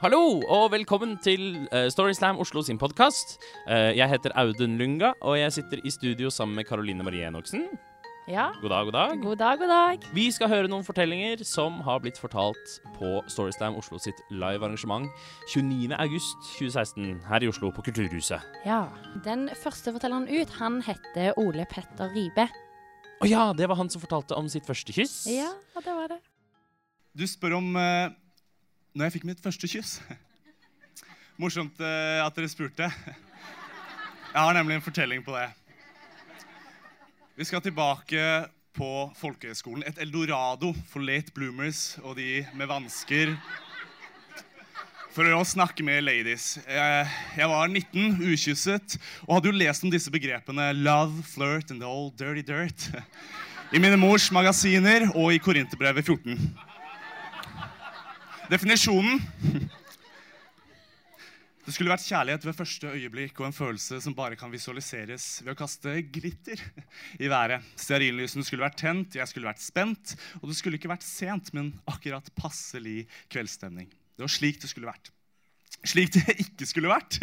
Hallo og velkommen til uh, Storyslam Oslo sin podkast. jeg heter Audun Lunga, og jeg sitter i studio sammen med Karoline Marie Enoksen. Ja. God dag, god dag. God dag, god dag. Vi skal høre noen fortellinger som har blitt fortalt på Storyslam Oslo sitt live-arrangement 29.8.2016 her i Oslo, på Kulturhuset. Ja. Den første fortelleren ut, han heter Ole Petter Ribe. Å ja, det var han som fortalte om sitt første kyss. Ja, det var det. Du spør om uh, når jeg fikk mitt første kyss. Morsomt uh, at dere spurte. Jeg har nemlig en fortelling på det. Vi skal tilbake på folkehøyskolen. Et eldorado for late bloomers og de med vansker. For å snakke med ladies. Jeg, jeg var 19, ukysset, og hadde jo lest om disse begrepene love, flirt and the old dirty dirt i mine mors magasiner og i Korinterbrevet 14. Definisjonen Det skulle vært kjærlighet ved første øyeblikk og en følelse som bare kan visualiseres ved å kaste glitter i været. Stearinlysene skulle vært tent, jeg skulle vært spent, og det skulle ikke vært sent, men akkurat passelig kveldsstemning. Det var slik det skulle vært. Slik det ikke skulle vært.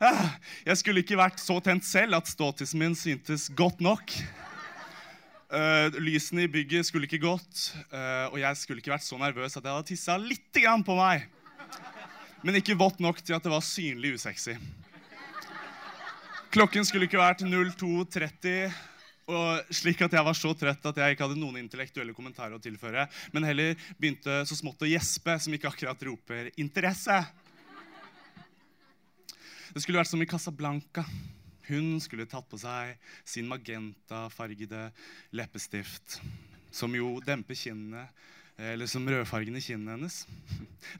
Ah, jeg skulle ikke vært så tent selv at ståtissen min syntes godt nok. Uh, lysene i bygget skulle ikke gått, uh, og jeg skulle ikke vært så nervøs at jeg hadde tissa litt på meg. Men ikke vått nok til at det var synlig usexy. Klokken skulle ikke vært 02.30, og slik at jeg var så trøtt at jeg ikke hadde noen intellektuelle kommentarer å tilføre, men heller begynte så smått å gjespe, som ikke akkurat roper 'interesse'. Det skulle vært som i Casablanca. Hun skulle tatt på seg sin magentafargede leppestift, som jo demper kinnene, eller som rødfargen i kinnene hennes.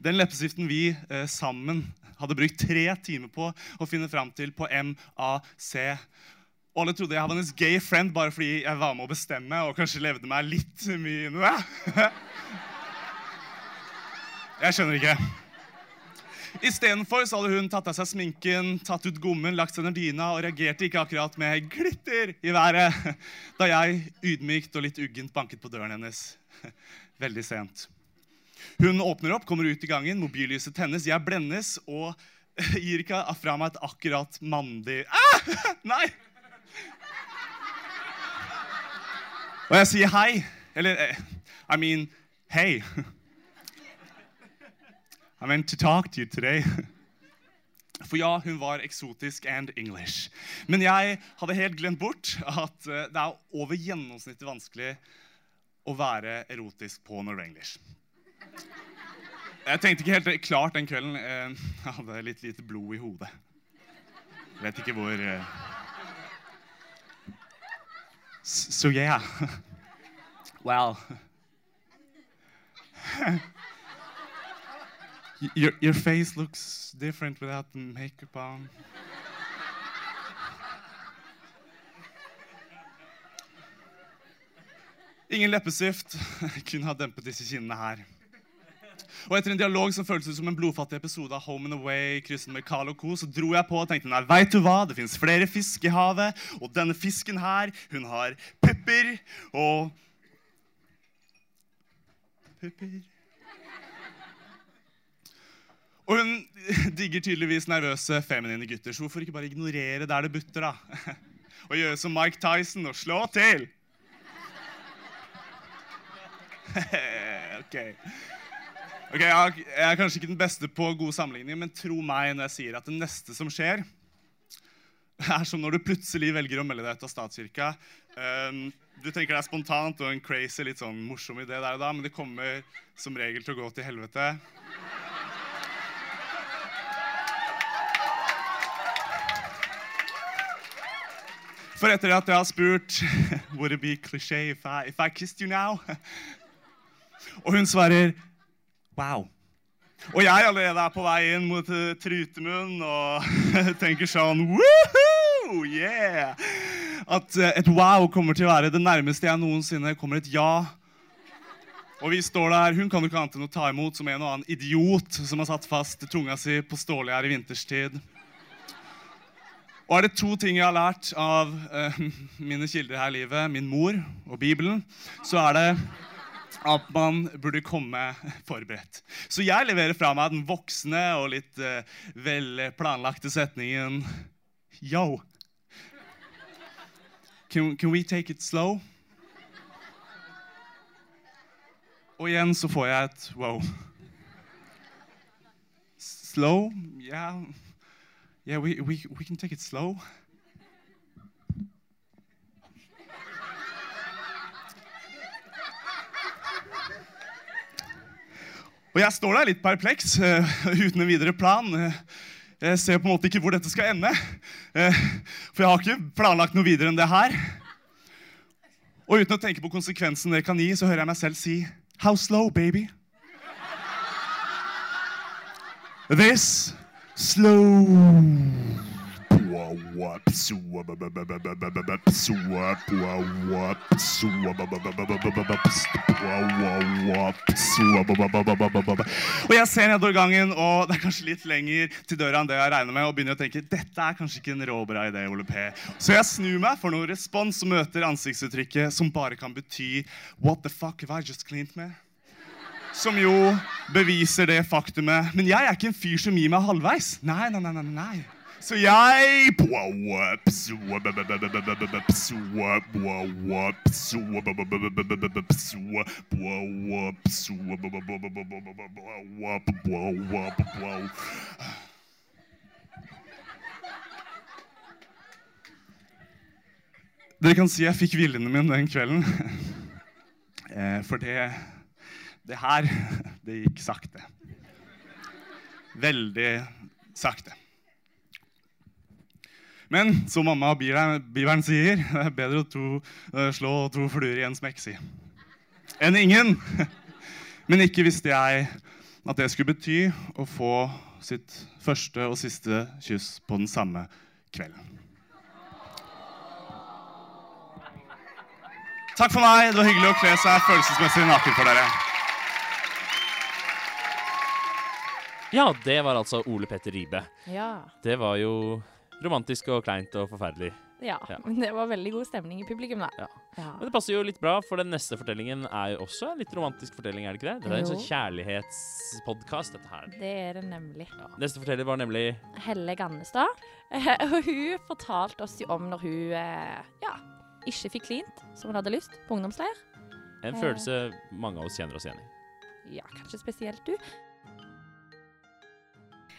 Den leppestiften vi eh, sammen hadde brukt tre timer på å finne fram til på MAC. Og alle trodde jeg var hennes gay friend bare fordi jeg var med å bestemme og kanskje levde meg litt mye inn i det. Jeg skjønner ikke. Istedenfor hadde hun tatt av seg sminken, tatt ut gommen, lagt seg under dyna og reagerte ikke akkurat med glitter i været da jeg ydmykt og litt uggent banket på døren hennes. Veldig sent. Hun åpner opp, kommer ut i gangen, mobillyset tennes, jeg blendes og gir ikke fra meg et akkurat mandig ah! Nei! Og jeg sier hei. Eller eh, I mean hei. I meant to talk to you today. For ja, hun var eksotisk and English. Men jeg hadde helt glemt bort at eh, det er over gjennomsnittet vanskelig å være erotisk på Norwenglish. Jeg tenkte ikke helt klart den kvelden. Eh, jeg hadde litt lite blod i hodet. Jeg vet ikke hvor eh. So yeah. Well Your, your face looks different without the makeup on. Ingen leppestift kunne ha dempet disse kinnene her. Og Etter en dialog som føltes som en blodfattig episode av Home and Away, kryssen med Carl og Co., så dro jeg på og tenkte nei, veit du hva? Det fins flere fisk i havet, og denne fisken her, hun har pupper og Pupper og hun digger tydeligvis nervøse feminine gutter, så hvorfor ikke bare ignorere der det butter, da? Og gjøre som Mike Tyson og slå til? ok. Ok, Jeg er kanskje ikke den beste på gode sammenligninger, men tro meg når jeg sier at det neste som skjer, er som når du plutselig velger å melde deg ut av statskirka. Um, du tenker det er spontant og en crazy, litt sånn morsom idé der og da, men det kommer som regel til å gå til helvete. For etter at jeg har spurt Would it be cliché if I, if I kissed you now? Og hun svarer wow. Og jeg allerede er på vei inn mot uh, Trutemunn og tenker sånn Woohoo! Yeah! At uh, et wow kommer til å være det nærmeste jeg noensinne kommer et ja. Og vi står der, Hun kan jo ikke annet enn å ta imot som en og annen idiot som har satt fast tunga si på stålgjær i vinterstid. Og er det to ting jeg har lært av uh, mine kilder her i livet, min mor og Bibelen, så er det at man burde komme forberedt. Så jeg leverer fra meg den voksne og litt uh, vel planlagte setningen Yo. Can, can we take it slow? Og igjen så får jeg et wow. Slow? Yeah. Yeah, we, we, we can take it slow. Og jeg står der litt perpleks, uh, uten en videre plan. Uh, jeg ser på en måte ikke hvor dette skal ende. Uh, for jeg har ikke planlagt noe videre enn det her. Og uten å tenke på konsekvensen det kan gi, så hører jeg meg selv si How slow, baby? This slow og jeg ser nedover gangen, og det er kanskje litt lenger til døra enn det jeg regner med. Og begynner å tenke, dette er kanskje ikke en råbra idé, Ole P. Så jeg snur meg for noen respons og møter ansiktsuttrykket som bare kan bety What the fuck have I just cleaned med? Som jo beviser det faktumet. Men jeg er ikke en fyr som gir meg halvveis. Nei, nei, nei, nei, nei. Så jeg Dere kan si jeg fikk viljen min den kvelden. For det, det her. Veldig sakte. Men som mamma og Bibelen sier, det er bedre å to, slå to fluer i en smekk, si. Enn ingen. Men ikke visste jeg at det skulle bety å få sitt første og siste kyss på den samme kvelden. Takk for meg. Det var hyggelig å kle seg følelsesmessig naken for dere. Ja, det var altså Ole Petter Ribe. Ja. Det var jo romantisk og kleint og forferdelig. ja. Ja. Men det var veldig god stemning i publikum, da. Ja. Ja. Men det passer jo litt bra, for den neste fortellingen er jo også en litt romantisk fortelling, er det ikke det? Det er jo. en sånn kjærlighetspodkast, dette her. Det er det nemlig. Ja. Neste forteller var nemlig Helle Gannestad. Og hun fortalte oss jo om når hun eh, ja, ikke fikk klint som hun hadde lyst, på ungdomsleir. en Eh. følelse mange av oss kjenner oss igjen i. Ja, kanskje spesielt du.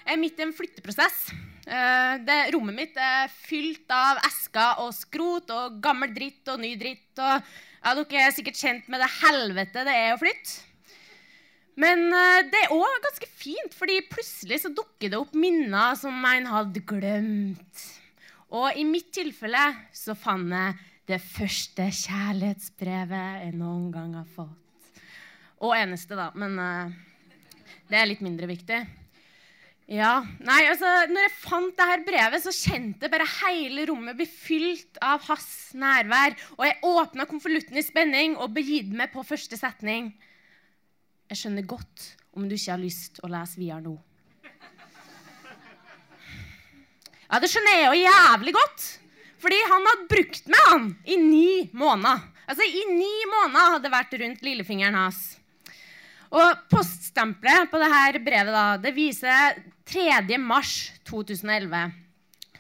Er midt i en flytteprosess. Eh, Det, rommet mitt er fylt av esker og skrot og gammel dritt og ny dritt. Og ja, dere er sikkert kjent med det helvete det er å flytte. Men eh, det er òg ganske fint, fordi plutselig så dukker det opp minner som en hadde glemt. Og i mitt tilfelle så fant jeg det første kjærlighetsbrevet jeg noen gang har fått. Og eneste, da. Men eh, det er litt mindre viktig. Ja, nei, altså, når jeg fant det her brevet, så kjente jeg bare hele rommet bli fylt av hans nærvær. Og jeg åpna konvolutten i spenning og begidde meg på første setning. Jeg skjønner godt om du ikke har lyst å lese videre nå. Ja, det skjønner jeg jo jævlig godt. Fordi han hadde brukt meg, han, i ni måneder. Altså, i ni måneder hadde det vært rundt lillefingeren hans. Og poststempelet på dette brevet da, det viser 3. mars 2011.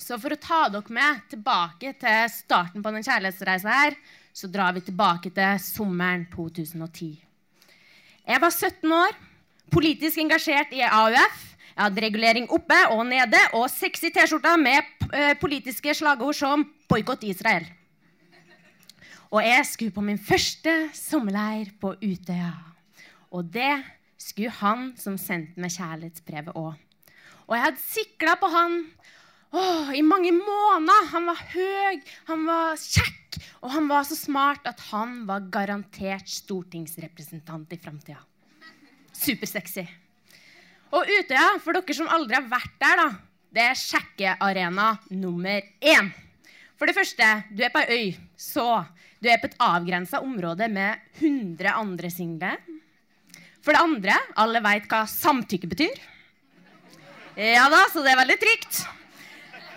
Så for å ta dere med tilbake til starten på den kjærlighetsreisa her, så drar vi tilbake til sommeren 2010. Jeg var 17 år, politisk engasjert i AUF. Jeg hadde regulering oppe og nede og sexy T-skjorter med eh, politiske slagord som 'boikott Israel'. Og jeg skulle på min første sommerleir på Utøya. Og det skulle han som sendte meg kjærlighetsbrevet òg. Og jeg hadde sikla på han åh, i mange måneder. Han var høy, han var kjekk, og han var så smart at han var garantert stortingsrepresentant i framtida. Supersexy. Og Utøya, for dere som aldri har vært der, da, det er sjekkearena nummer én. For det første, du er på ei øy, så du er på et avgrensa område med 100 andre single. For det andre, alle veit hva samtykke betyr. Ja da, så det er veldig trygt.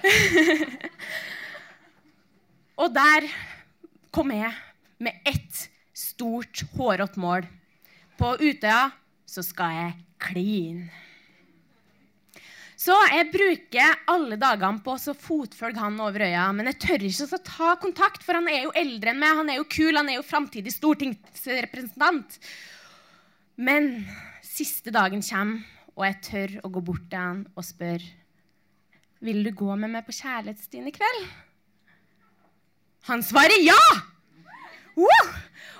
Og der kom jeg med ett stort, hårete mål. på Utøya, så skal jeg kline. Så jeg bruker alle dagene på å fotfølge han over øya, men jeg tør ikke å ta kontakt, for han er jo eldre enn meg, han er jo kul, han er jo framtidig stortingsrepresentant. Men siste dagen kommer, og jeg tør å gå bort til han og spørre Vil du gå med meg på kjærlighetsstien i kveld? Han svarer ja! Woo!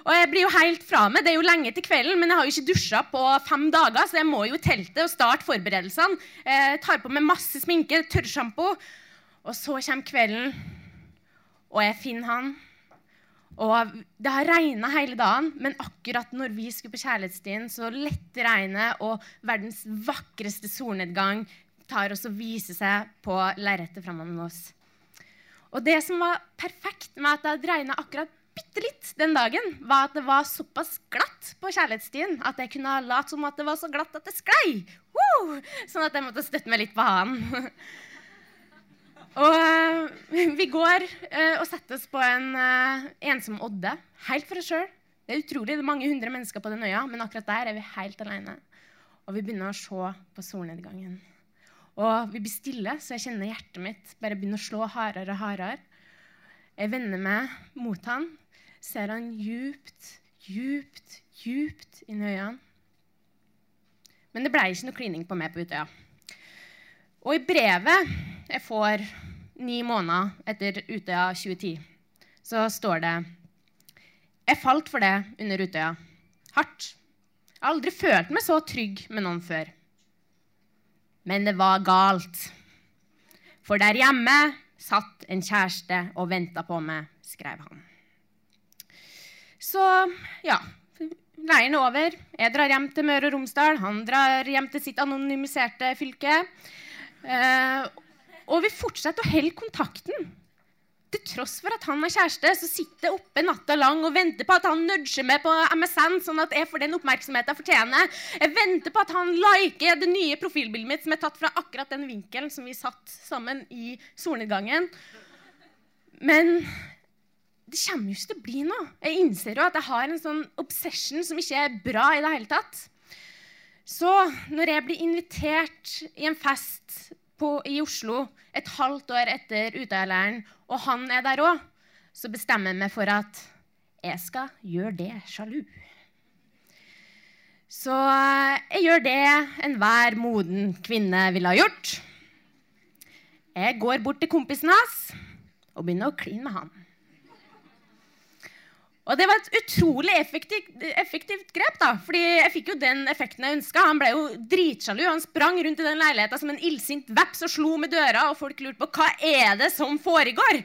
Og jeg blir jo helt fra meg. Det er jo lenge til kvelden, men jeg har jo ikke dusja på fem dager, så jeg må jo i teltet og starte forberedelsene. Jeg tar på meg masse sminke, tørrsjampo. Og så kommer kvelden, og jeg finner han. Og det har regna hele dagen, men akkurat når vi skulle på kjærlighetsstien, så lette regnet, og verdens vakreste solnedgang tar oss og viser seg på lerretet framover oss. Og det som var perfekt med at det hadde regna akkurat bitte litt den dagen, var at det var såpass glatt på kjærlighetsstien at jeg kunne ha latt som at det var så glatt at det sklei. Woo! Sånn at jeg måtte støtte meg litt på hanen. og uh, vi går uh, og setter oss på en uh, ensom odde, helt for oss sjøl. Det er utrolig, det er mange hundre mennesker på den øya, men akkurat der er vi helt alene. Og vi begynner å se på solnedgangen. Og vi blir stille, så jeg kjenner hjertet mitt bare begynner å slå hardere og hardere. Jeg vender meg mot han, ser han djupt, djupt, djupt inn i øynene. Men det ble ikke noe klining på meg på Utøya. Og i brevet jeg får ni måneder etter Utøya 2010, så står det Jeg falt for det under Utøya. Hardt. Jeg har aldri følt meg så trygg med noen før. Men det var galt. For der hjemme satt en kjæreste og venta på meg, skrev han. Så ja. Leiren er over. Jeg drar hjem til Møre og Romsdal. Han drar hjem til sitt anonymiserte fylke. Eh, og vi fortsetter å holde kontakten. Til tross for at han har kjæreste, så sitter jeg oppe natta lang og venter på at han nudger meg på MSN, sånn at jeg får den oppmerksomheten jeg fortjener. Jeg venter på at han liker det nye profilbildet mitt som er tatt fra akkurat den vinkelen som vi satt sammen i solnedgangen. Men det kommer jo ikke til å bli noe. Jeg innser jo at jeg har en sånn obsession som ikke er bra i det hele tatt. Så når jeg blir invitert i en fest på, i Oslo et halvt år etter Utøya-leiren, og han er der òg, så bestemmer jeg meg for at jeg skal gjøre det sjalu. Så jeg gjør det enhver moden kvinne ville ha gjort. Jeg går bort til kompisen hans og begynner å kline med han. Og det var et utrolig effektivt, effektivt, grep, da, fordi jeg fikk jo den effekten jeg ønska. Han ble jo dritsjalu. Han sprang rundt i den leiligheta som en illsint veps og slo med døra, og folk lurte på hva er det som foregår.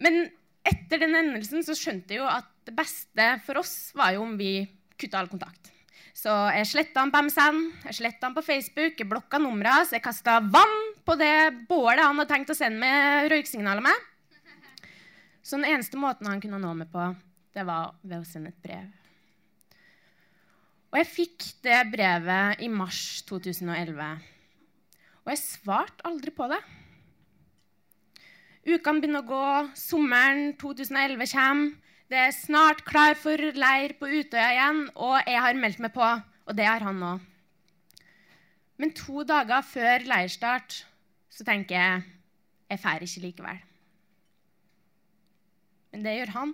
Men etter den hendelsen så skjønte jeg jo at det beste for oss var jo om vi kutta all kontakt. Så jeg sletta han på MSN, jeg sletta han på Facebook, jeg blokka numra hans, jeg kasta vann på det bålet han hadde tenkt å sende med røyksignaler med. Så den eneste måten han kunne nå meg på, det var ved å sende et brev. Og jeg fikk det brevet i mars 2011. Og jeg svarte aldri på det. Ukene begynner å gå, sommeren 2011 kommer. Det er snart klar for leir på Utøya igjen, og jeg har meldt meg på. Og det har han òg. Men to dager før leirstart så tenker jeg jeg drar ikke likevel. Men det gjør han.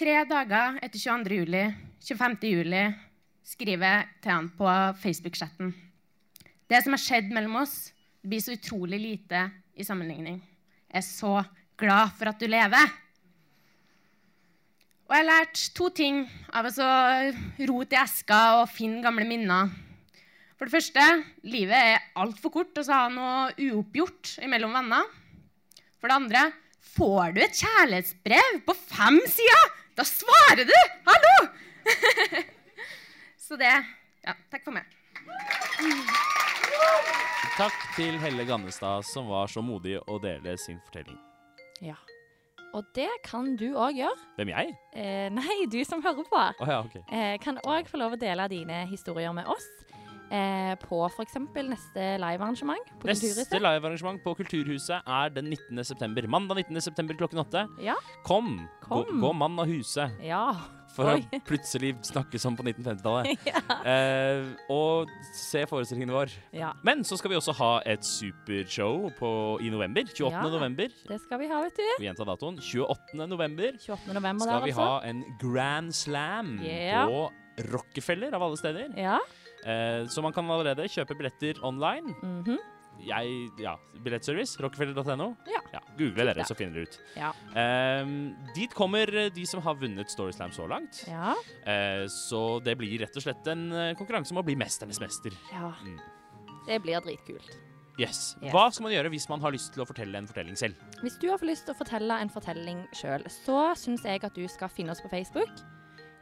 Tre dager etter 22. juli, 25. juli skriver jeg til han på Facebook-chatten. Det som har skjedd mellom oss, blir så utrolig lite i sammenligning. Jeg er så glad for at du lever. Og jeg har lært to ting av å rote i eska og finne gamle minner. For det første, livet er altfor kort til å ha noe uoppgjort mellom venner. For det andre, får du et kjærlighetsbrev på fem sider, da svarer du! Hallo! Så det Ja, takk for meg. Takk til Helle Gannestad, som var så modig å dele sin fortelling. Ja. Og det kan du òg gjøre. Hvem jeg? Eh, nei, du som hører på. Oh, ja, okay. Eh, kan òg få lov å dele dine historier med oss. Eh, på f.eks. neste livearrangement på Neste Kulturhuset. livearrangement på Kulturhuset er den 19. september. Mandag 19. september klokken åtte. Ja. Kom! Gå, Kom. gå mann av huset. ja. For Oi. å plutselig snakke som på 1950-tallet. eh, og se forestillingen vår. ja. Men så skal vi også ha et supershow på, i november. 28. Ja. november. Det skal vi ha, vet du. Vi gjentar datoen. 28. november 28. november skal der, vi altså. ha en grand slam Yeah. på Rockefeller, av alle steder. Ja. Eh, så man kan allerede kjøpe billetter online. mhm. Jeg, ja, Billettservice, rockefeller.no. Ja. Google dere, så finner dere ut. Ja. Ehm, dit kommer eh, de som har vunnet Storyslam så langt. Ja. Eh, så det blir rett og slett en eh, konkurranse om å bli mesternes mester. ja. Mm. Det blir dritkult. Yes. Yes. Hva skal man gjøre hvis man har lyst til å fortelle en fortelling selv? Hvis du har lyst til å fortelle en fortelling sjøl, så syns jeg at du skal finne oss på Facebook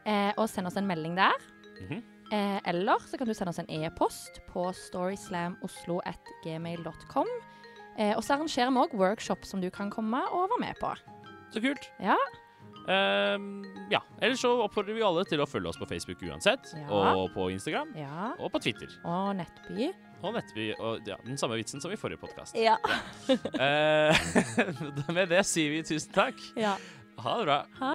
eh, og sende oss en melding der. Mhm. Eh, eller så kan du sende oss en e-post på storyslamoslo.gmail.com. Eh, og så arrangerer vi òg workshop som du kan komme og være med på. Så kult. Ja. Ehm, ja. Ellers så oppfordrer vi alle til å følge oss på Facebook uansett. Ja. Og på Instagram. Ja. Og på Twitter. Og Nettby. Og Nettby. Og ja, den samme vitsen som i forrige podkast. Ja. med det sier vi tusen takk. ja. Ha det bra.